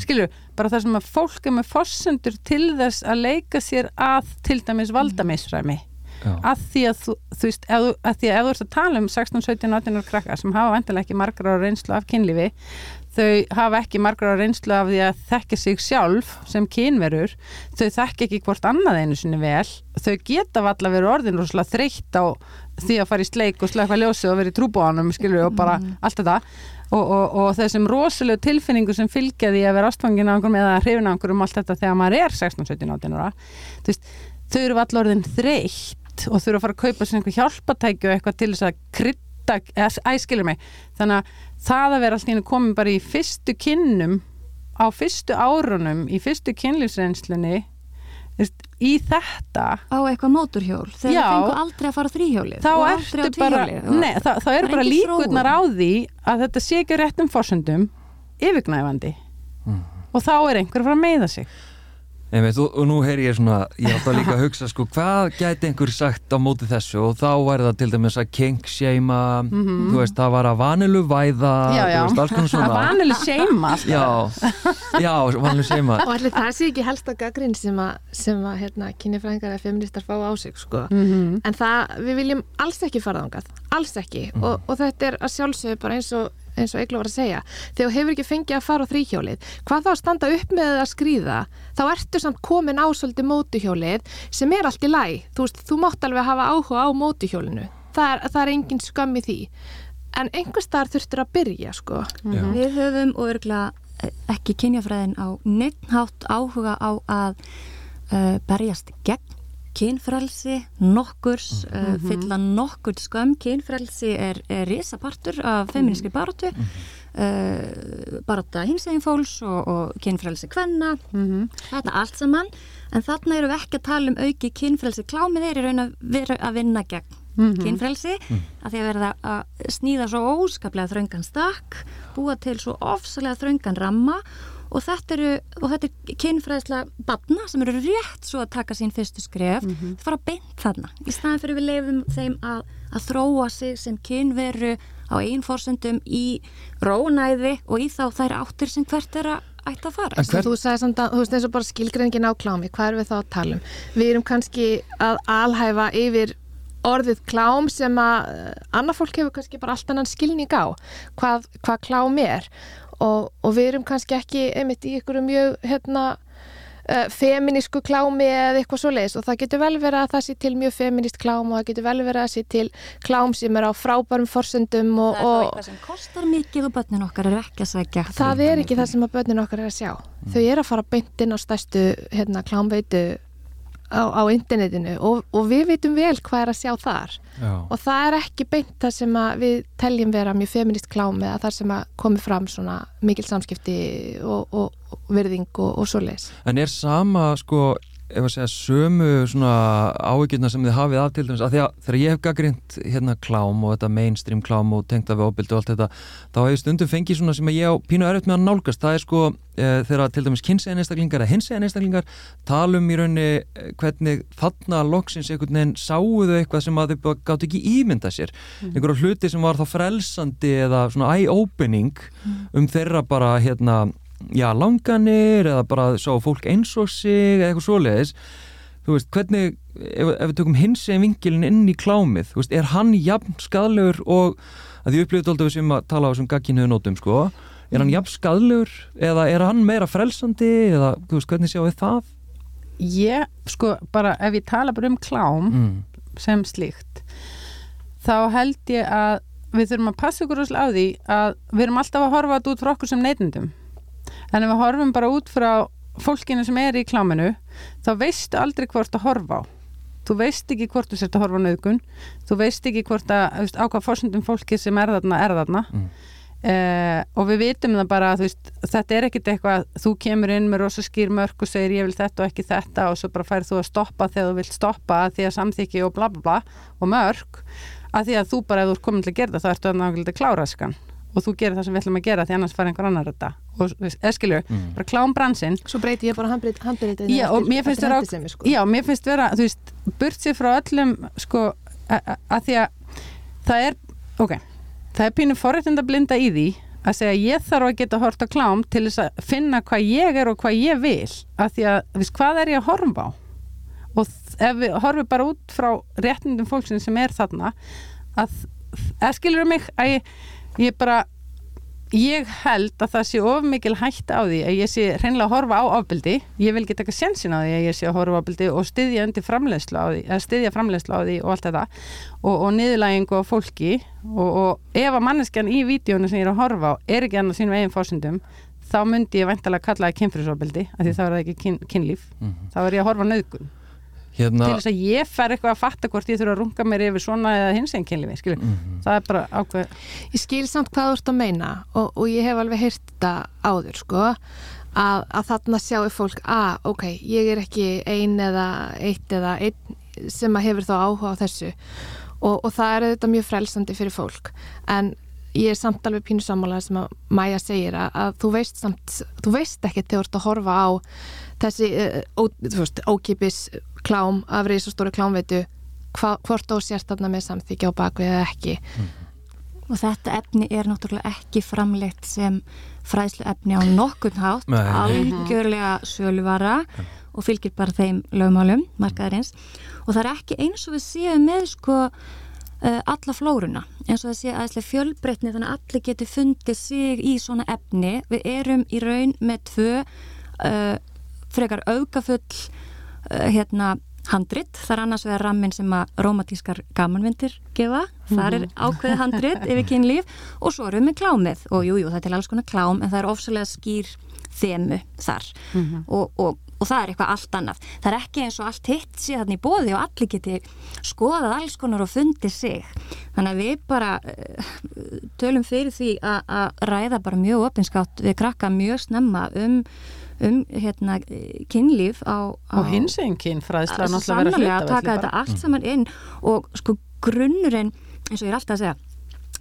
skilju bara þar sem að fólk er með fórsendur til þess að leika sér að til dæmis valdamisræmi. Að því að þú, þú veist, að, að því að ef þú ert að tala um 16, 17, 18 krakkar sem hafa vendilega ekki margra á reynslu af kynlífi þau hafa ekki margra reynslu af því að þekka sig sjálf sem kynverur, þau þekka ekki hvort annað einu sinni vel, þau geta valla verið orðin slá þreytt á því að fara í sleik og slaka ljósi og verið trúbóanum, skilur, og bara mm. allt þetta og, og, og þessum rosalega tilfinningu sem fylgja því að vera ástfangin á einhverjum eða hrifin á einhverjum allt þetta þegar maður er 16-17 ára, þú veist, þau eru valla orðin þreytt og eru að fara að kaupa sér einhver hjálpatæki og eitthvað til þess að krydda, æskilur mig, þannig að það að vera alltaf komin bara í fyrstu kynnum á fyrstu árunum í fyrstu kynlífsreynslunni í þetta á eitthvað móturhjól þegar það fengur aldrei að fara þrýhjóli þá ertu bara nei, það, það eru bara líkurnar á því að þetta sé ekki réttum fórsöndum yfirgnæfandi. Mm. og þá er einhver að fara að meiða sig Veit, og, og nú heyr ég svona, ég átt að líka að hugsa sko, hvað gæti einhver sagt á móti þessu og þá væri það til dæmis að kinkseima, mm -hmm. þú veist, það var að vanilu væða, já, já. þú veist, alls konar svona. Að vanilu seima. Já, já, vanilu seima. Og allir það sé ekki helst að gaggrinn sem að, sem að, hérna, kynifræðingar eða feministar fá á sig, sko. Mm -hmm. En það, við viljum alls ekki fara ángað, alls ekki. Mm -hmm. og, og þetta er að sjálfsögðu bara eins og eins og Egil var að segja, þegar þú hefur ekki fengið að fara á þrýhjólið, hvað þá að standa upp með að skrýða, þá ertu samt komin á svolítið mótuhjólið sem er allt í læ, þú veist, þú mátt alveg hafa áhuga á mótuhjólinu, það er, það er engin skam í því, en einhvers þar þurftur að byrja, sko. Mm -hmm. Við höfum og örgulega ekki kynjafræðin á neittnátt áhuga á að uh, berjast gegn kynfrælsi, nokkurs mm -hmm. uh, fylla nokkur skömm kynfrælsi er, er risapartur af feminíski barótu mm -hmm. uh, baróta hinsegin fólks og, og kynfrælsi kvenna mm -hmm. þetta allt saman en þarna eru við ekki að tala um auki kynfrælsi klámið er í raun að vera að vinna gegn mhm. kynfrælsi mhm. að því að verða að snýða svo óskaplega þröngan stakk búa til svo ofsalega þröngan ramma og þetta eru, og þetta er kynfræðsla batna sem eru rétt svo að taka sín fyrstu skref, mm -hmm. það fara beint þarna í staðan fyrir við leifum þeim að, að þróa sig sem kynveru á einn fórsöndum í rónæði og í þá þær áttir sem hvert er að ætta að fara. Hver- Þú sagði samt að, þú veist eins og bara skilgreiningin á klámi, hvað erum við þá að tala um? Við erum kannski að alhæfa yfir orðið klám sem að annað fólk hefur kannski bara allt annan skilning á hvað, hvað klám er og, og við erum kannski ekki einmitt í ykkur mjög hérna uh, feminísku klámi eða eitthvað svo leiðis og það getur vel verið að það sé til mjög feminist klám og það getur vel verið að það sé til klám sem er á frábærum forsendum og, Það er og eitthvað sem kostar mikið og börnin okkar er ekki að sækja. það er ekki það sem að börnin okkar er að sjá. Þau eru að fara beint inn á stærstu hérna, klámveitu á, á internetinu og, og við veitum vel hvað er að sjá þar Já. og það er ekki beint það sem við teljum vera mjög feminist klám eða þar sem að komi fram svona mikil samskipti og, og, og virðing og, og svoleiðis En er sama sko ef að segja sömu svona áhyggjurna sem þið hafið af til dæmis að því að þegar ég hef gaggrind hérna klám og þetta mainstream klám og tengta við óbyldi og allt þetta þá hef ég stundum fengið svona sem að ég á pínu erfitt með að nálgast. Það er sko e, þegar til dæmis kynsegin einstaklingar eða hinsegin einstaklingar talum í raunni eh, hvernig þarna loksins einhvern veginn sáuðu eitthvað sem að þau gátt ekki ímynda sér. Einhverju hluti sem var þá frelsandi eða svona eye-opening um þeirra bara hérna já, langanir eða bara sá fólk eins og sig eða eitthvað svoleiðis þú veist, hvernig, ef, ef við tökum hins eginn vingilin inn í klámið, þú veist, er hann jafn skadlegur og að því alltaf við sem að tala á þessum gagginniðu nótum, sko er hann jafn skadlegur eða er hann meira frelsandi eða, þú veist, hvernig sjáum við það? Ég, sko, bara ef ég tala bara um klám Mm. sem slíkt þá held ég að við þurfum að passa rosalega á því að við erum alltaf að horfa þetta út frá okkur sem neytendum en ef við horfum bara út frá fólkinu sem er í kláminu þá veistu aldrei hvort að horfa á. Þú veist ekki hvort þú sért að horfa á nöðgun þú veist ekki hvort að veist, á hvað fórsendum fólki sem er þarna er þarna. Mm. Uh, og við vitum það bara þú veist, þetta er ekkit eitthvað þú kemur inn með rosa skýr mörg og segir ég vil þetta og ekki þetta og svo bara færð þú að stoppa þegar þú vilt stoppa að því að samþykki og bla bla bla og mörg að því að þú bara ef þú er komin til að gera það þá ertu að nákvæmlega klára skan og þú gerir það sem við ætlum að gera því annars fær einhver annar þetta og eskilju, Mm. bara klámbransin Svo breyti ég bara handbyrðið Já, og mér finnst vera, sko. já, mér finnst vera, þú veist, burt sér frá öllum, sko, að því að það er, ok, það er pínu forréttinda blinda í því að segja ég þarf að geta hort á klám til þess að finna hvað ég er og hvað ég vil, að því að, þú veist, hvað er ég að horfa á? Og ef við horfum bara út frá réttindum fólksins sem er þarna, að, eða skilur mig, að ég, ég bara, ég held að það sé of mikil hætta á því að ég sé hreinlega að horfa á ofbeldi. Ég vil ekki taka sjensin á því að ég sé að horfa á ofbeldi og styðja undir framleiðslu á því eða styðja framleiðslu á því og allt þetta. Og, og niðurlægingu á fólki. Og, og ef að manneskjan í vídjónu sem ég er að horfa á er ekki annað sínum eigin fórsendum þá myndi ég væntalega kalla það kynfyrirsofbeldi af því þá er það ekki kyn, kynlíf. Mhm. þá er ég að horfa nöðgun Hérna, til þess að ég fer eitthvað að fatta hvort ég þurfa að runga mér yfir svona eða hins einn kynlífi skilur. Mhm. það er bara ákveð Ég skil samt hvað þú ert að meina og, og ég hef alveg heyrt þetta áður sko að, að þarna sjáu fólk að ok, ég er ekki ein eða eitt eða einn sem að hefur þá áhuga á þessu og, og það er auðvitað mjög frelsandi fyrir fólk en ég er samt alveg pínu sammála sem að Maja segir að, að þú veist samt, þú veist ekki þegar þú ert að horfa á þessi uh, ó, þú veist, ókipis klám af reysastóri klámveitu hvort þú sért þarna með samþykja á bakvið eða ekki. Og þetta efni er náttúrulega ekki framleitt sem fræðslu efni á nokkurn hátt, algjörlega söluvara og fylgir bara þeim lögmálum, markaðarins. Og það er ekki eins og við séum með sko uh, alla flóruna, eins og það sé aðeinslega fjölbreytni þannig að allir geti fundið sig í svona efni. Við erum í raun með tvö uh, frekar aukafull uh, hérna handrit, það er annars vegar rammin sem að rómatískar gamanvindir gefa, þar er ákveðið handrit yfir kynlíf og svo erum við með klámið. Og jújú, jú, það er til alls konar klám en það er ofsalega skýr þemu þar. Og, og, og það er eitthvað allt annað. Það er ekki eins og allt hitt þarna í bóði og allir geti skoðað alls konar og fundið sig. Þannig að við bara uh, tölum fyrir því að ræða bara mjög opinskátt við krakka mjög snemma um um hérna kynlíf á, á og hins einn er náttúrulega að að taka þetta allt saman inn og sko grunnurinn eins og ég er alltaf að segja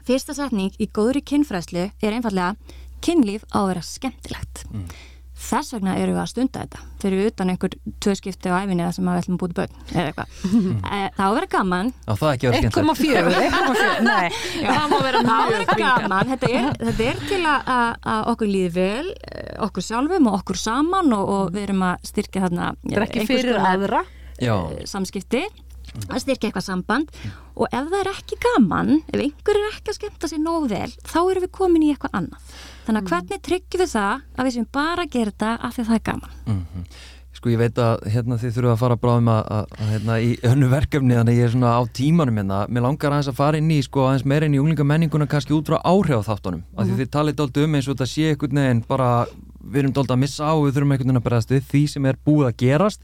fyrsta setning í góðri kynfræðslu er einfallega kynlíf á að vera skemmtilegt þess vegna eru við að stunda þetta. Fyrir við utan einhver tvö skipti á æfinni sem að við ætlum að búti börn eða eitthvað. Eh, það á að vera gaman. Já, það er ekki verið skemmtilegt. 1,4 1,4, nei. Það má vera mjög gaman. Þetta er, þetta er til að, að, okkur líði vel eh, okkur sjálfum og okkur saman og, og við erum að styrkja þarna eh, Það ekki einhvers fyrir konar, aðra. Já, samskipti. Að styrkja eitthvað samband. Og ef það er ekki gaman ef einhver er ekki að skemmta sér nóg vel þá erum við komin í eitthvað annað þannig að hvernig tryggjum við það að við sem bara gera þetta af því að það er gaman? Sko ég veit að hérna, þið þurfum að fara bráðum að, að, að hérna, í önnu verkefni þannig að ég er svona á tímanum hérna. Mér langar aðeins að fara inn í sko aðeins meira inn í unglingamenninguna kannski út frá áhrifþáttunum. Mm -hmm. því þið talið dálta um eins og þetta sé einhvern veginn bara við erum dálta að missa á við þurfum einhvern veginn að berast við því sem er búið að gerast.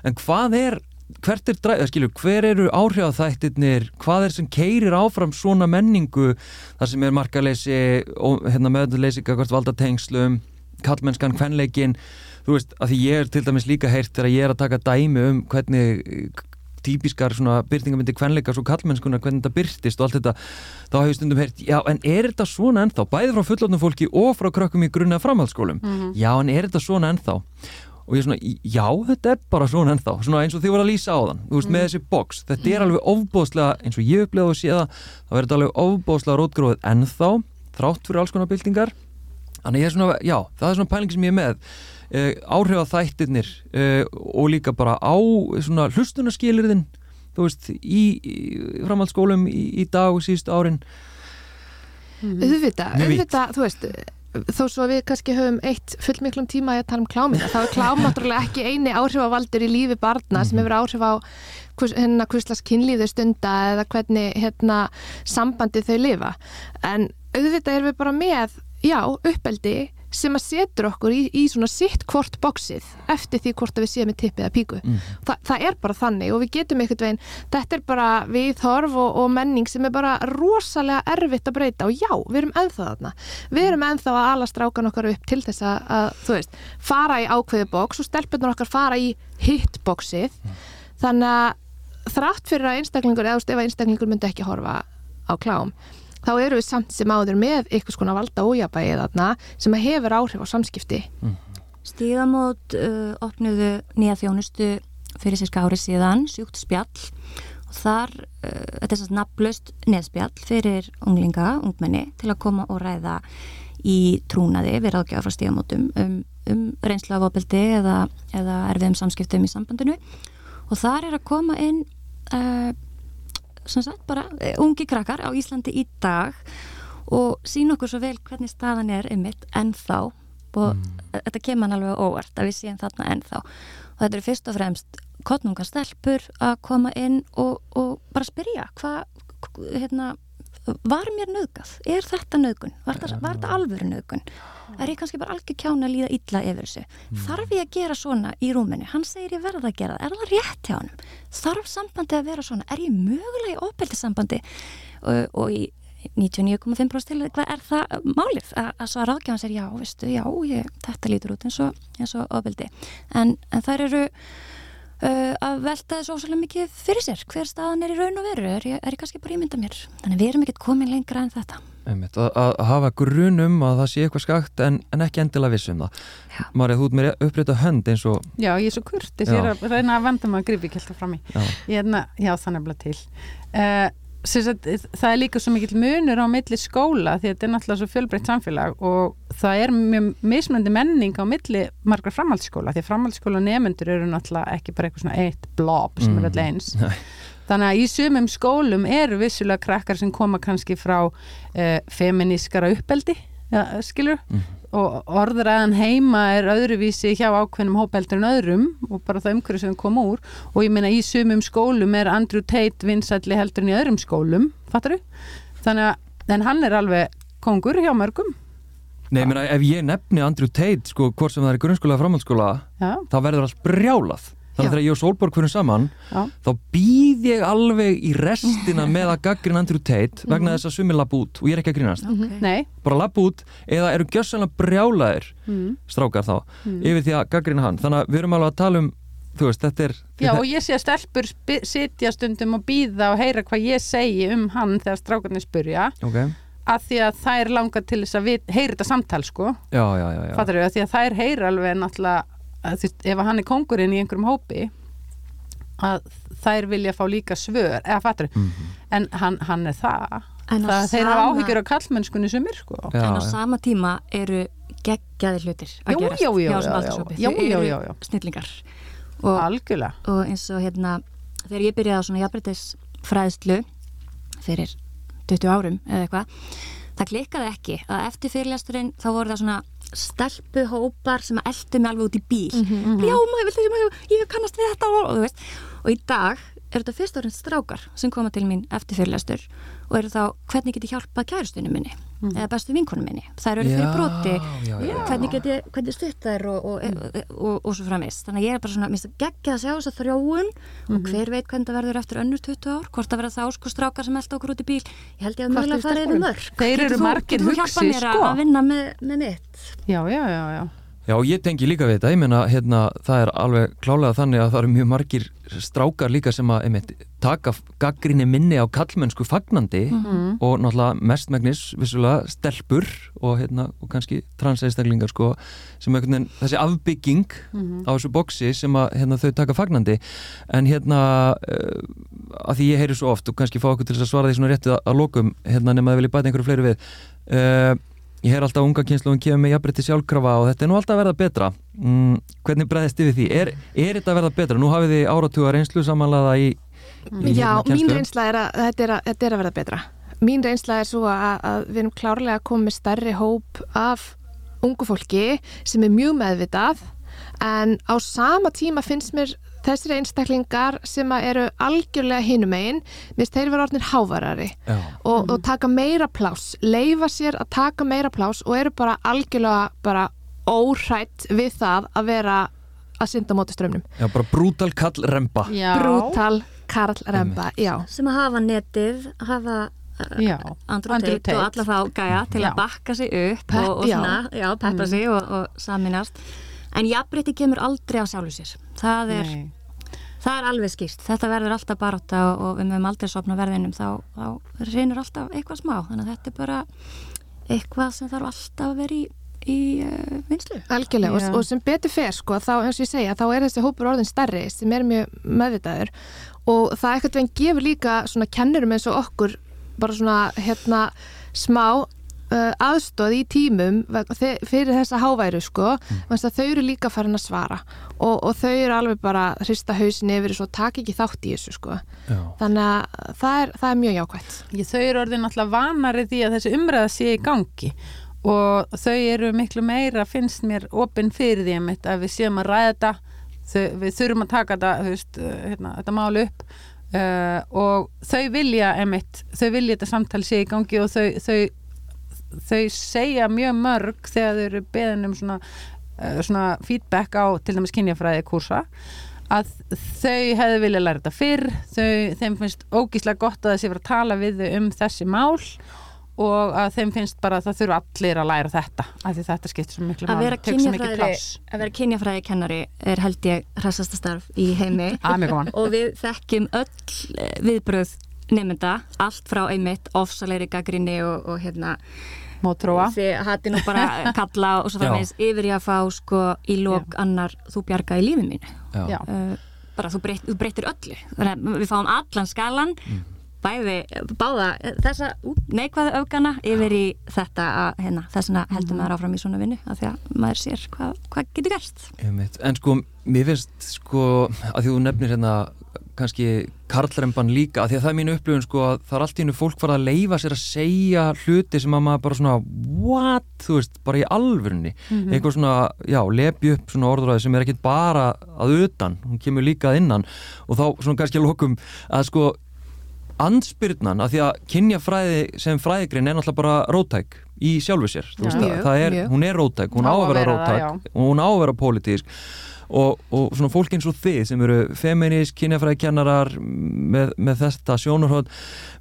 En hvað er hvert er dræð, skilju, hver eru áhrifþættirnir, hvað er sem keirir áfram svona menningu þar sem er markaleysi og hérna meðleysi hvert valda tengslum kallmennskan, kvenleikin þú veist, að því ég er til dæmis líka heyrt þegar ég er að taka dæmi um hvernig eh, típiskar svona byrtingamindi kvenleikas og kallmennskunar, hvernig þetta byrtist og allt þetta, þá hef ég stundum heyrt já, en er þetta svona ennþá, bæði frá fullotnum fólki og frá krökkum í grunna framhaldsskólum. Já, en er þetta svona ennþá og ég er svona, já, þetta er bara svona ennþá. Svona eins og þið voru að lýsa á þann þú veist, með þessi box, þetta er alveg ofbóðslega eins og ég upplegaði að sé það, þá er þetta alveg ofbóðslega rótgróðið ennþá þrátt fyrir alls konar byltingar. Þannig ég er svona, já, það er svona pæling sem ég er með. Uh, áhrif að þættirnir uh, og líka bara á svona hlustunarskilirðin þú veist, í, í framhaldsskólum í, í dag og síðustu árin. Auðvitað, Mjög vítt. auðvitað, þú veist þó svo við kannski höfum eitt fullmiklum tíma að tala um klámina, þá er klám náttúrulega ekki eini áhrifavaldur í lífi barna sem hefur áhrif á hérna hvurslags kynlíðu stunda eða hvernig hérna sambandi þau lifa. En auðvitað erum við bara með já, uppeldi sem að setur okkur í, í svona sitt hvort bóksið eftir því hvort að við séum með tippið eða píku. Þa, það er bara þannig og við getum einhvern veginn þetta er bara viðhorf og, og menning sem er bara rosalega erfitt að breyta og já, við erum ennþá þarna. Við erum ennþá að ala strákan okkar upp til þess að, að þú veist, fara í ákveði bóks og stelpunar okkar fara í hitt bóksið þannig að þrátt fyrir að einstaklingur eða þú veist, ef að einstaklingur myndi ekki horfa á klám þá eru við samt sem áður með eitthvað skona valda ójabæði þarna sem hefur áhrif á samskipti. Stígamót uh, opnuðu nýja þjónustu fyrir sérska ári síðan, sjúkt spjall. Og þar, uh, þetta er svo nafnlaust neðspjall fyrir unglinga, ungmenni til að koma og ræða í trúnaði við ráðgjáð frá stígamótum um, um reynslu af opildi eða, eða erfiðum samskiptum í sambandinu. Og þar er að koma inn uh, sagt bara uh, ungi krakkar á Íslandi í dag og sína okkur svo vel hvernig staðan er ymmit ennþá og þetta kemur hann alveg óvart að við séum þarna ennþá. Og þetta eru fyrst og fremst kottnungar stelpur að koma inn og, og bara spyrja hvað, hérna var mér nöðgað, er þetta nöðgun var þetta, alvöru nöðgun er ég kannski bara algjör kjána að líða illa yfir þessu? Þarf ég að gera svona í rúminu? Hann segir ég verða að gera það, er það rétt hjá hann þarf sambandi að vera svona? Er ég mögulega í óbeltisambandi og, og í 99,5% til hvað er það málið? Að, að svo að ráðgjáðan sér já, veistu, já, ég, þetta lítur út eins og, og ofbeldi. En, en þær eru uh, að velta þessu ósvæmlega mikið fyrir sér hver staðan er í raun og veru er ég, er ég kannski bara ímynda mér þannig við erum ekkert komin lengra en þetta Einmitt, að, að hafa grunum að það sé eitthvað skakt en, en ekki endilega vissum það. Marja, þú ert með upprétta hönd eins og Já, ég er svo kurtis, Já. ég er að reyna að vanda mig að gripa ekki alltaf fram í. já, Ég er að, já, það er nefnilega til. Uh, sagt, það er líka svo mikill munur á milli skóla því að þetta er náttúrulega svo fjölbreytt samfélag og það er mjög mismunandi menning á milli margar framhaldsskóla því að framhaldsskóla nefnendur eru náttúrulega ekki bara eitthvað svona eitt blob sem Mm. er öll eins. Nei. Þannig að í sumum skólum eru vissulega krakkar sem koma kannski frá uh, feminískara uppeldi, ja, skilur, Mhm. Og orðræðan heima er öðruvísi hjá ákveðnum hópeldur en öðrum og bara það umhverju sem við koma úr. Og ég meina í sumum skólum er Andrew Tate vinsælli heldur en í öðrum skólum, fattar þú? Þannig að en hann er alveg kongur hjá mörgum. Nei, ég meina, ef ég nefni Andrew Tate, sko, hvort sem það er grunnskóla eða framhaldsskóla, þá verður allt brjálað Þannig að þegar ég og Sólborg fyrir saman já, þá býð ég alveg í restina með að gaggrinn Andrew Tate vegna þess að sumir lapp út og ég er ekki að grínast. Okay. nei. Bara lapp út eða eru gjössanlega brjálaðir mm. strákar þá yfir því að gaggrina hann. Þannig að við erum alveg að tala um þú veist, þetta er Já, og ég sé að stelpur sitja stundum og býða og heyra hvað ég segi um hann þegar strákarnir spurja ok, að því að þær langar til þess að við, heyri þetta samtal sko. Já, já, já, já. fattar við, að því að þær heyri alveg náttúrulega að þú veist, ef hann er kongurinn í einhverjum hópi að þær vilja fá líka svör eða fattar við, Mhm. en hann, hann er það, það þeir hafa áhyggjur á kallmennskunni sumir sko. Já, en á sama tíma eru geggjaði hlutir að gerast hjá já, þessum já. aldurshópi. Já, Þau eru snillingar. Og, algjörlega. og eins og hérna þegar ég byrjaði á svona jafnbreytisfræðslu fyrir 20 árum eða eitthvað það klikkaði ekki að eftir fyrirlesturinn þá voru það svona stelpuhópar sem eldu mig alveg út í bíl. Já maður, maður, ég kannast við þetta og, og, í dag eru þetta fyrst orðin strákar sem koma til mín eftir fyrirlestur og eru þá hvernig get ég hjálpað kærustunum minni? Eða bestu vinkonum minni? Þær eru fyrir Já, broti. já, já. hvernig get ég, hvernig stutt þær og, og, og, og, og svo framist þannig að ég er bara svona, minnst að geggja að sjá þess að þróun og hver veit hvernig það verður eftir önnur 20 ár, hvort það verður þá sko strákar sem elda okkur út í bíl, ég held ég að við farið yfir mörg Þeir Getur eru þú- þú hjálpað mér sko. að vinna með, með mitt? Já, já, já, já Já, ég tengi líka við þetta, ég meina hérna, það er alveg klálega þannig að það eru mjög margir strákar líka sem að einmitt, taka gaggrinni minni á kallmennsku fagnandi Mhm. og náttúrulega mestmægnis vissulega stelpur og, hérna, og kannski transeinstaklingar sko, sem einhvern veginn, þessi afbygging á þessu boksi sem að hérna, þau taka fagnandi. En hérna uh, að því ég heyri svo oft og kannski fá okkur til að svara því svona réttið að, að lokum hérna nema að vilja bæta einhverju fleiri við uh, Ég heyr alltaf unga kynsluðum kemur með jafnbreytti sjálfkrafa og þetta er nú alltaf að verða betra. Mm, hvernig bregðist yfir því? Er, er þetta að verða betra? Nú hafið þið áratuga reynslu samanlega í, í Já, hérna, mín kennslu. reynsla er að þetta er að, þetta er að verða betra. Mín reynsla er svo að, að við erum klárlega komið með stærri hóp af ungu fólki sem er mjög meðvitað en á sama tíma finnst mér þessir einstaklingar sem að eru algjörlega hinum einn, minnst þeir vera orðnir hávarari og, og taka meira pláss, leifa sér að taka meira pláss og eru bara algjörlega bara óhrætt við það að vera að synda á móti strömmnum. já, bara brútal kall remba. já, Brútal Karl Remba, já. sem að hafa netið, hafa Andrew Tate og alla þá gæja til Já. að bakka sig upp Pep- og, og svona, já, peppa sig og, og saminast en jafnbreytti kemur aldrei á sjálfu sér. Það er, Nei. Það er alveg skýrt. Þetta verður alltaf barátta og, og við mögum aldrei sopna verðinum. Þá, þá reynur alltaf eitthvað smá. Þannig að þetta er bara eitthvað sem þarf alltaf að vera í, í uh, vinslu Algjörlega. Og, og sem betur fer sko þá eins og ég segja þá er þessi hópur orðin stærri sem er mjög meðvitaður. Og það eitthvað veginn gefur líka svona kennurum eins og okkur bara svona hérna smá uh, aðstóð í tímum fyrir þessa háværu sko. Mm. þau eru líka farin að svara. Og, og þau eru alveg bara að hrista hausin yfir og svo taka ekki þátt í þessu sko. Já. þannig að það er, það er mjög jákvætt. Ég, þau eru orðin alltaf vanari því að þessi umræða sé í gangi. Og þau eru miklu meira finnst mér opinn fyrir því einmitt, að við séum að ræða þetta. Þau, við þurfum að taka þetta, veist, uh, hérna, þetta mál upp. Uh, og þau vilja einmitt, þau vilja þetta samtal sé í gangi og þau, þau, þau segja mjög mörg þegar þau eru beðin um svona, uh, svona feedback á til dæmis kynjafræði kursa að þau hefðu vilja læra þetta fyrr þau, þeim finnst ógíslega gott að þessi vera að tala við þau um þessi mál og að þeim finnst bara að það þurfa allir að læra þetta af því þetta skiptir svo miklu að vera kynjafræði pláss. að vera kynjafræði kennari er held ég hressasta starf í heimi. Að og við þekkjum öll eh, viðbröð nefnda, allt frá einmitt ofsalegri gaggrinni og, og hérna mótróa því hati nú bara kalla og svo Já. framvegis yfir í að fá sko í lok annar þú bjargaði lífið mínu. Já. Já. uh, bara þú, breyt, þú breytir öllu. Þannig að við fáum allan skalan bæði, báða þessa neikvæðu öfgana yfir í þetta að hérna, þess vegna heldur maður áfram í svona vinnu af því að maður sér hvað, hvað getur gerst. Einmitt. En sko, mér finnst sko, að því þú nefnir hérna kannski karlremban líka, að því að það er mínu upplifun sko að það er allt í hennu fólk farið að leifa sér að segja hluti sem að maður bara svona what, þú veist, bara í alvörunni. Eitthvað svona, já, lepi upp svona orðræði sem er ekkit bara að utan hún kemur líka að innan. Og þá svona kannski að lokum að sko anspyrnan, að því að kynjafræði sem fræðigrein er náttúrulega bara rótæk í sjálfu sér, þú Já. veist, Mjög, það er, mjög. hún er rótæk, hún Á á að að vera vera það, rótæk hún á að vera pólitísk og, og svona fólk eins og þið sem eru feminist, kynjafræði kennarar með, með þetta sjónarhótt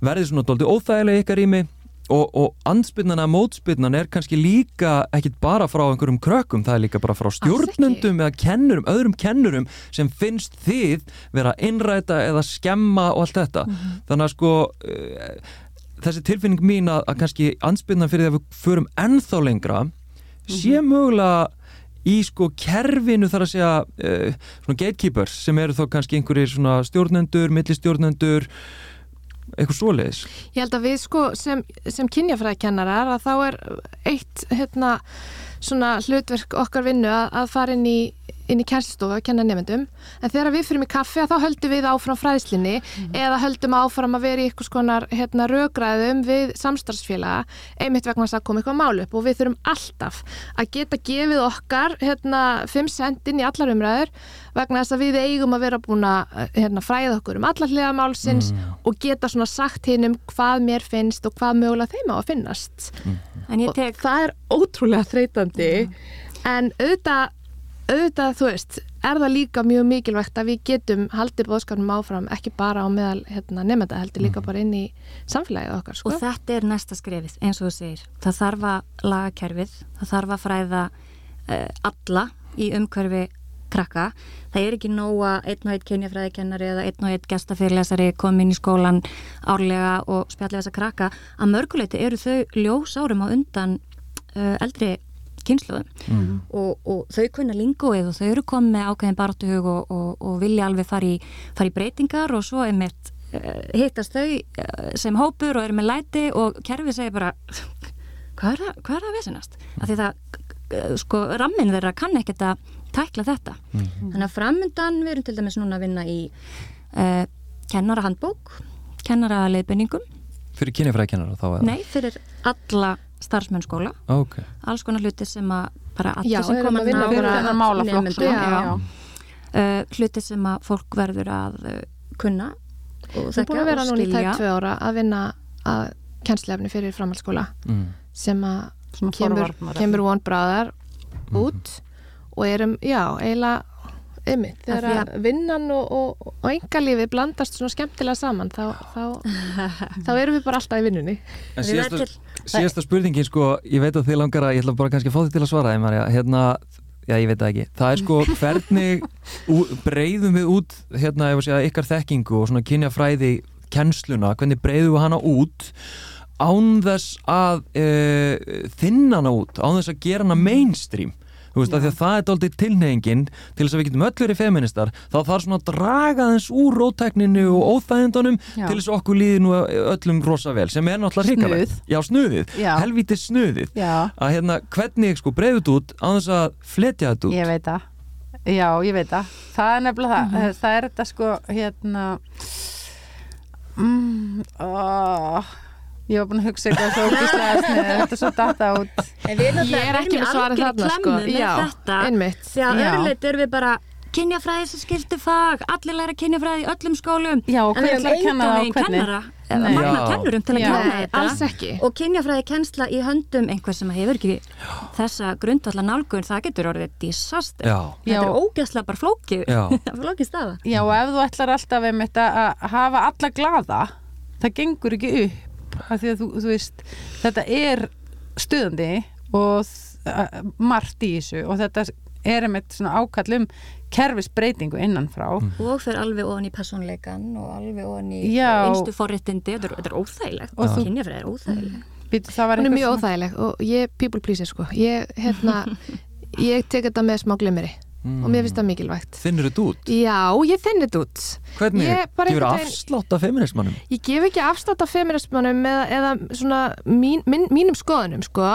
verði svona dóldi óþægilega í ykkar rými. Og, og andspyrnana, mótspyrnan er kannski líka ekkit bara frá einhverjum krökkum, það er líka bara frá stjórnundum eða kennurum, öðrum kennurum sem finnst þið vera innræta eða skemma og allt þetta. Þannig að sko eh, þessi tilfinning mín að, að kannski ansbyrna fyrir því að við förum ennþá lengra sé mögulega í sko kerfinu þar að segja uh, svona gatekeepers sem eru þá kannski einhverjir svona stjórnendur, millistjórnendur eitthvað svoleiðis. Ég held að við sko sem, sem kynjafræðikennarar að þá er eitt hérna svona hlutverk okkar vinnu að, að fara inn í inn í kjænstofu að kenna nefndum en þegar við fyrir með kaffi þá höldum við áfram fræðslinni mm. eða höldum áfram að vera í eitthvað skonar hérna, rögræðum við samstarfsfélaga einmitt vegna þess að koma eitthvað mál upp og við þurfum alltaf að geta gefið okkar hérna, 5 cent inn í allar umræður vegna þess að við eigum að vera búin að hérna, fræða okkur um allar hliða málsins mm. og geta svona sagt hinn um hvað mér finnst og hvað mögulega þeim á að finnast mm. tek... og það er ótrúlega þreytandi en auðvitað auðvitað, þú veist, er það líka mjög mikilvægt að við getum haldið bóðskapnum áfram, ekki bara á meðal hérna, nefnda, heldur líka mhm. bara inn í samfélagið okkar. Sko. Og þetta er næsta skrefið, eins og þú segir. Það þarf að laga kerfið, það þarf að fræða uh, alla í umhverfi krakka. Það er ekki nóga einn og einn kynjafræðikennari eða einn og einn gestafyrirlesari komin í skólan árlega og spjallega þessa krakka. Að mörguleiti eru þau ljós árum á undan uh, eldri kynsluðum mm. og, og þau kunna lingóið og þau eru komið með ákveðin baratuhug og, og, og vilja alveg fara í, fara í breytingar og svo er mitt uh, hittast þau uh, sem hópur og eru með læti og kerfið segir bara hvað er það, hvað er það að vesenast? Af því það, uh, sko, rammin þeirra kann ekkert að tækla þetta mm. þannig að framöndan við erum til dæmis núna að vinna í kennara handbók kennara leiðbenningum Fyrir kynifræði kennara þá? Nei, fyrir alla starfsmennskóla okay. alls konar hluti sem að bara allir já, sem koma náður uh, hluti sem að fólk verður að uh, kunna og það búin að vera núna í tætt tvö ára að vinna að kjænslefni fyrir framhaldsskóla mm. sem að kemur, kemur vonbráðar mm. út og erum, já, eiginlega Einmitt, þegar að vinnan og, og, og engalífi blandast svona skemmtilega saman þá, þá, þá erum við bara alltaf í vinnunni. En síðasta, síðasta spurningin sko, ég veit að þið langar að ég ætla bara kannski að fá þið til að svara Marja, hérna, já ég veit það ekki. Það er sko hvernig breyðum við út hérna, segja, ykkar þekkingu og svona kynja fræði kennsluna, hvernig breyðum við hana út án þess að e, þinna hana út, án þess að gera hana mainstream þú veist, að það er doldið tilnefingin til þess að við getum öllur í feministar þá þarf svona að draga þess úr rótækninu og óþægindunum til þess að okkur líði nú öllum rosa vel sem er náttúrulega ríkalegt. Snuð. Já, snuðið, helvítið snuðið. Að hérna, hvernig sko breyðut út á þess að fletja þetta út? Ég veit það, já, ég veit það. Það er nefnilega það, mm -hmm. það er þetta sko hérna mm, oh Ég var búin að hugsa eitthvað svo ógíslega þetta er svo data út. Ég er ekki með svarið þarna sko. Já, einmitt. Að öðrulegt er við bara kynjafræði sem skildu fag, allir læra kynjafræði í öllum skólum. Já, og hvernig ætlar að kenna það á hvernig? Kennara, magna kennurum til að Já, kenna þetta. Alls ekki. Og kynjafræði kennsla í höndum einhver sem hefur ekki þessa grundvallar nálgun, það getur orðið disaster. Já. Þetta er ógæslega bara flókið, flókið staða. Já, og ef þú ætlar alltaf um það þú, þú veist þetta er stuðandi og margt í þessu og þetta er einmitt svona ákall um kerfisbreytingu innanfrá. Mm. og fyrir alveg ofan í personleikan og alveg ofan í einstu forréttindi. Þetta er óþægilegt. Og kynjafræð er óþægileg. Býtu, hún er mjög óþægileg og ég people pleaser sko. Ég, hérna, ég tek þetta með smá glimmeri mm. og mér finnst það mikilvægt Finnur þetta út? Já, ég finn þetta út Hvernig? Gefur afslátt af feminismannum? Ég gef ekki afslátt af feminismannum eða, eða svona mín, mín, mínum skoðunum sko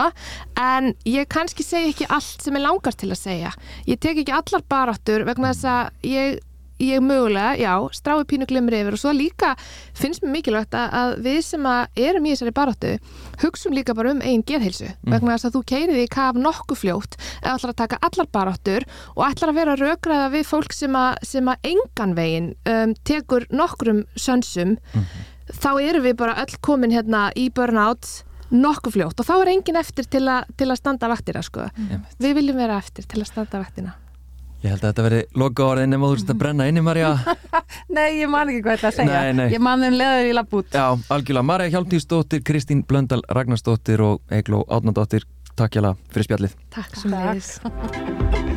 en ég kannski segja ekki allt sem ég langast til að segja ég tek ekki allar baráttur vegna þess að ég ég mögulega, já, strái pínu glimri yfir og svo líka finnst mér mikilvægt að, að við sem að erum í þessari baráttu hugsum líka bara um einn gerheilsu mm. vegna þess að þú keiriði í kaf nokkuð fljótt eða ætlar að taka allar baráttur og ætlar að vera raugraða við fólk sem að, sem að engan veginn um, tekur nokkrum sönsum mm. þá eru við bara öll komin hérna í burnout nokkuð fljótt og þá er engin eftir til, a, til að standa vaktina sko. Mm. Við viljum vera eftir til að standa vaktina Ég held að þetta verði loka orðin nema þú veist að brenna inni Marja Nei, ég man ekki hvað þetta að segja. Nei, nei. Ég man þeim leður í labbút. Já, algjörlega, Marja Hjálmtíðsdóttir, Kristín Blöndal Ragnarsdóttir og Egló Átnandóttir Takk hjá það fyrir spjallið. Takk sem leiðis